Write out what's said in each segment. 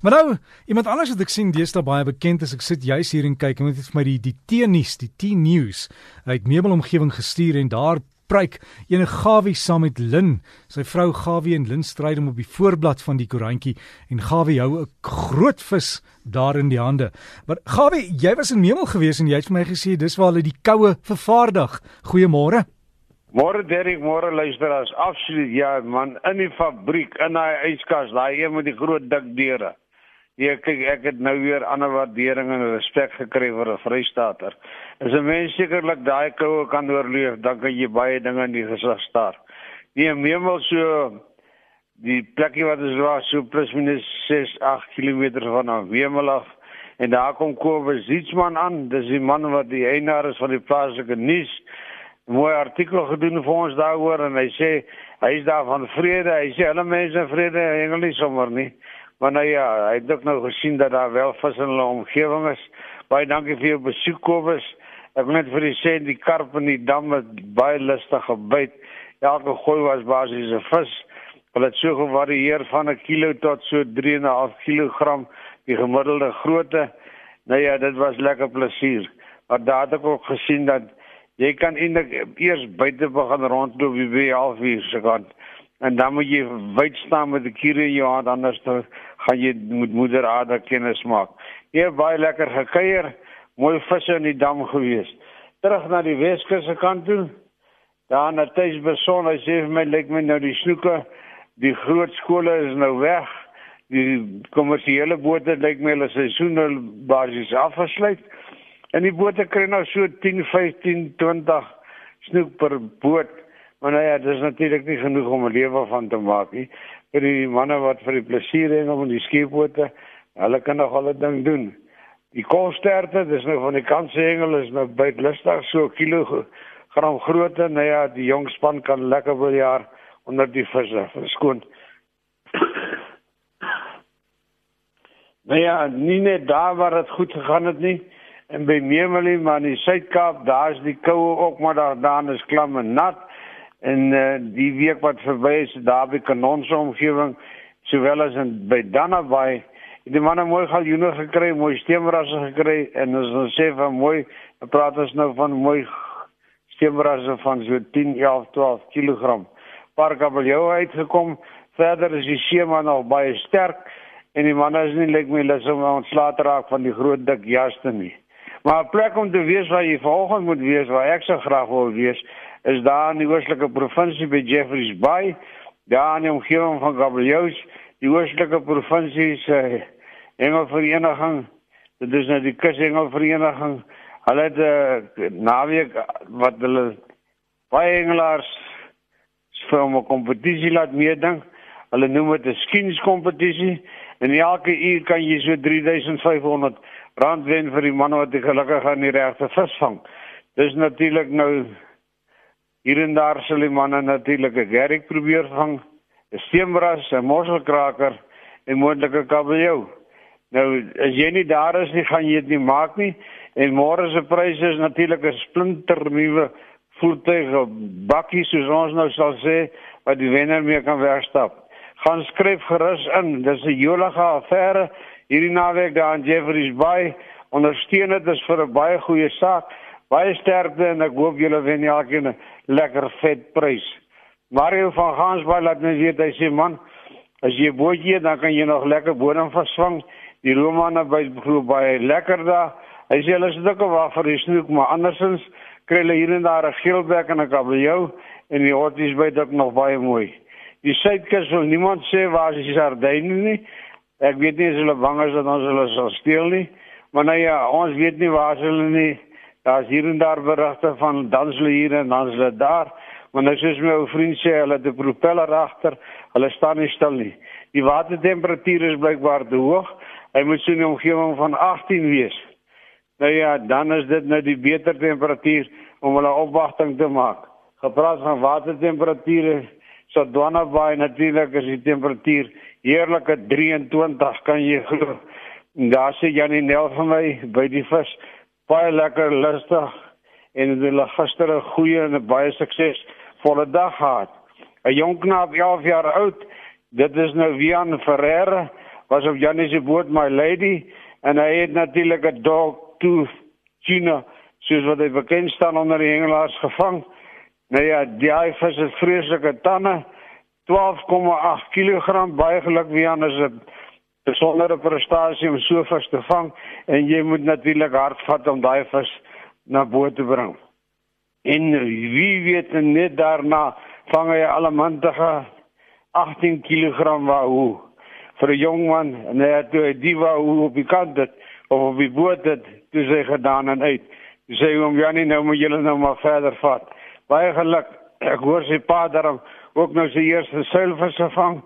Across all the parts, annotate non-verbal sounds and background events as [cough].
Maar nou, iemand anders wat ek sien deesdae baie bekend is, ek sit juis hier en kyk en dit het vir my die die T-nuus, die T-news uit meubelomgewing gestuur en daar preek ene Gawie saam met Lin. Sy vrou Gawie en Lin stry om op die voorblad van die koerantjie en Gawie hou 'n groot vis daar in die hande. Maar Gawie, jy was in Meubel gewees en jy het vir my gesê dis waar hulle die koue vervaardig. Goeiemôre. Môre Derek, môre luisteraars. Absoluut ja man, in die fabriek, in daai yskas, daai een met die groot dik deure. Ja, kyk, ek het nou weer ander waardering en respek gekry vir 'n Vrystater. As 'n mens sekerlik daai koue kan oorleef, dan kan jy baie dinge in die gesig staar. Nee, meemaal so die plekkie wat is waar so plus minus 6 8 km van Wemel af en daar kom Kobus Zietsman aan. Dis die man wat die eienaar is van die plaaslike nuus. Mooi artikel gedoen vir ons daaroor en hy sê hy is daar van vrede. Hy sê alle mense vrede, engel nie sommer nie. Maar nou ja, hy het ook nou gesien dat daar wel vis in hulle omgewing is. Baie dankie vir jou besoek Kobus. Ek net vir u sê die karp in die dam het baie lustig gebyt. Elke gooi was basies 'n vis. Hulle het so gevarieer van 'n kilo tot so 3.5 kg die gemiddelde grootte. Nou ja, dit was lekker plesier. Maar daar het ek ook gesien dat jy kan eintlik eers buite begin rondloop wie half uur se kant en dan moet jy wyd staan met die kiere in jou hand anders gaan jy met moeder Ada kennis maak. Jy het baie lekker gekuier, mooi visse in die dam gewees. Terug na die Weskus se kant toe. Daar na Tuis Beson, hy sê vir my lyk my nou die snoeke, die groot skole is nou weg. Die kommersiële bote lyk my hulle seisoen nou basies afgesluit. En die bote kry nou so 10, 15, 20 snoek per boot. Maar nou ja, dit is natuurlik nie genoeg om 'n lewe van te maak nie. Vir die manne wat vir die plesier en om die skeepbote, hulle kan nog 'n ding doen. Die koolsterte, dis nou van die kanshengel is nou baie lustig, so kilogram grootte. Nou ja, die jong span kan lekker wil jaar onder die visse verskoon. Nou ja, nie net daar waar dit goed gegaan het nie. En by Meermalie, maar in die Suid-Kaap, daar is die koue ook maar daar dan is klam en nat en uh, die week wat verby is daar by Kanonse omgewing sowel as in by Dannabay die manne mooi galjoene gekry, mooi steenrasse gekry en ons ons sê van mooi praat ons nou van mooi steenrasse van so 10, 11, 12 kg. Parkabeljou uitgekom. Verder is die seema nog baie sterk en die manne is nie lyk like my lus om ontslae te raak van die groot dik jaste nie. Maar 'n plek om te wees waar jy vanoggend moet wees, waar ek so graag wil wees, is daar in die oostelike provinsie by Jeffreys Bay, daar in die omgewing van Gabriels, die oostelike provinsie se uh, Engelvereniging. Dit is nou die Kusengelvereniging. Hulle het 'n uh, eh, naweek wat hulle baie engelaars vir 'n kompetisie laat meeding. Hulle noem dit 'n skienskompetisie en elke uur kan jy so 3500 rand wen vir die man wat gelukkig aan die regte vis vang. Dis natuurlik nou Hier en daar sal die manne natuurlik 'n gerrig probeer vang, 'n steenbras, 'n mosselkraker en moontlik 'n kabeljou. Nou as jy nie daar is nie, gaan jy dit nie maak nie. En môre se pryse is natuurlik 'n splinter nuwe voertuig, bakkie soos ons nou sal sê, wat die wenner mee kan wegstap. Gaan skryf gerus in. Dis 'n jolige affære hierdie naweek daar in Jeffreys Bay. Ondersteun dit is vir 'n baie goeie saak. Baie sterkte en ek hoop julle wen elkeen 'n lekker vet prys. Mario van Gansbaai laat my weet hy sê man, as jy bootjie dan kan jy nog lekker bodem vasvang. Die Romane by glo baie lekker daar. Hy sê hulle is dikke wag vir die snoek, maar andersins kry hulle hier en daar 'n geelbek en 'n kabeljou en die horties by dit nog baie mooi. Die suidkus wil niemand sê waar is die sardyne nie. Ek weet nie as hulle bang is dat ons hulle sal steel nie. Maar nou ja, ons weet nie waar hulle nie. Daar's hier en daar berigte van dansle hier en dansle daar, maar nou soos my ou vriend sê, hulle het 'n propeller agter, hulle staan nie stil nie. Die watertemperatuur is blykbaar te hoog. Hy moet so 'n omgewing van 18 wees. Nou ja, dan is dit nou die beter temperatuur om hulle opwagting te maak. Gepraat van watertemperature, so Dwana Bay natuurlik is die temperatuur heerlike 23 kan jy glo. Daar sê Janie Nel vir my by die vis baie lekker lustig en hulle gister 'n goeie en 'n baie suksesvolle dag gehad. 'n Jong knaap 11 jaar oud, dit is nou Wian Ferreira. was op Janie se boot My Lady en hy het natuurlik 'n dog toe China soos wat hy bekend staan onder die hengelaars gevang. Nou ja, die vis het vreeslike tande. 12,8 kg baie geluk wie anders het besondere prestasie om so vis te vang en jy moet natuurlik hard vat om daai vis na bo te bring. En wie weet net daarna vang hy allemantige 18 kg wahoo vir 'n jong man en hy het die wahoo op die kant het of op die boot het toe sy gedaan en uit. Hy sê hom Janie nou moet julle nou maar verder vat. Baie geluk. Ek hoor sy pa daarom ook nou sy eerste seilvis gevang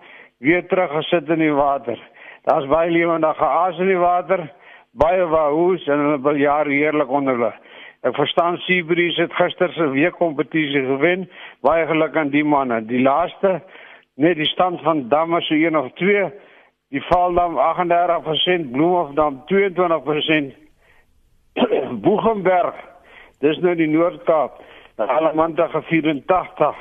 weer terug gesit in die water. Daar's baie lewendige aas in die water, baie wahoes en hulle wil jaar heerlik onder hulle. Ek verstaan Seabreeze het gister se weekkompetisie gewen. Baie geluk aan die manne. Die laaste net die stand van damme so 1 of 2. Die Valdam 38%, Bloemhofdam 22%. Boegenberg, dis nou die Noord-Kaap. Alamanda 84.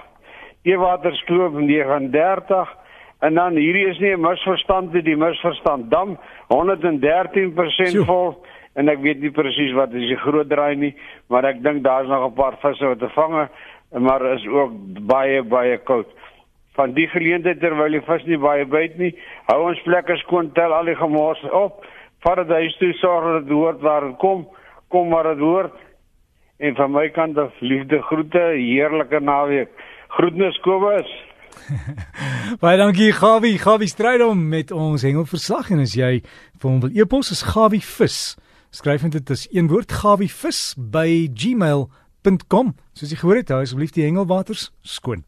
Ewaterskloof 39 En dan hierdie is nie 'n misverstand nie, die misverstand dam 113% vol en ek weet nie presies wat is die groot draai nie, maar ek dink daar's nog 'n paar visse wat te vang, maar is ook baie baie koud. Van die geleentheid terwyl die vis nie baie byt nie, hou ons plekke skoon, tel al die gemors op, vat dit huis toe, sorg dat dit hoort waar dit kom, kom maar dit hoort. En van my kant af liefde groete, heerlike naweek. Groetnis Kobus. [laughs] Baie dankie Gawie. Gawie stryd om met ons hengelverslag en as jy vir hom wil e-pos is Gawie vis. Skryf dit as een woord Gawie vis by gmail.com. Soos jy gehoor het, hou asseblief die hengelwaters skoon.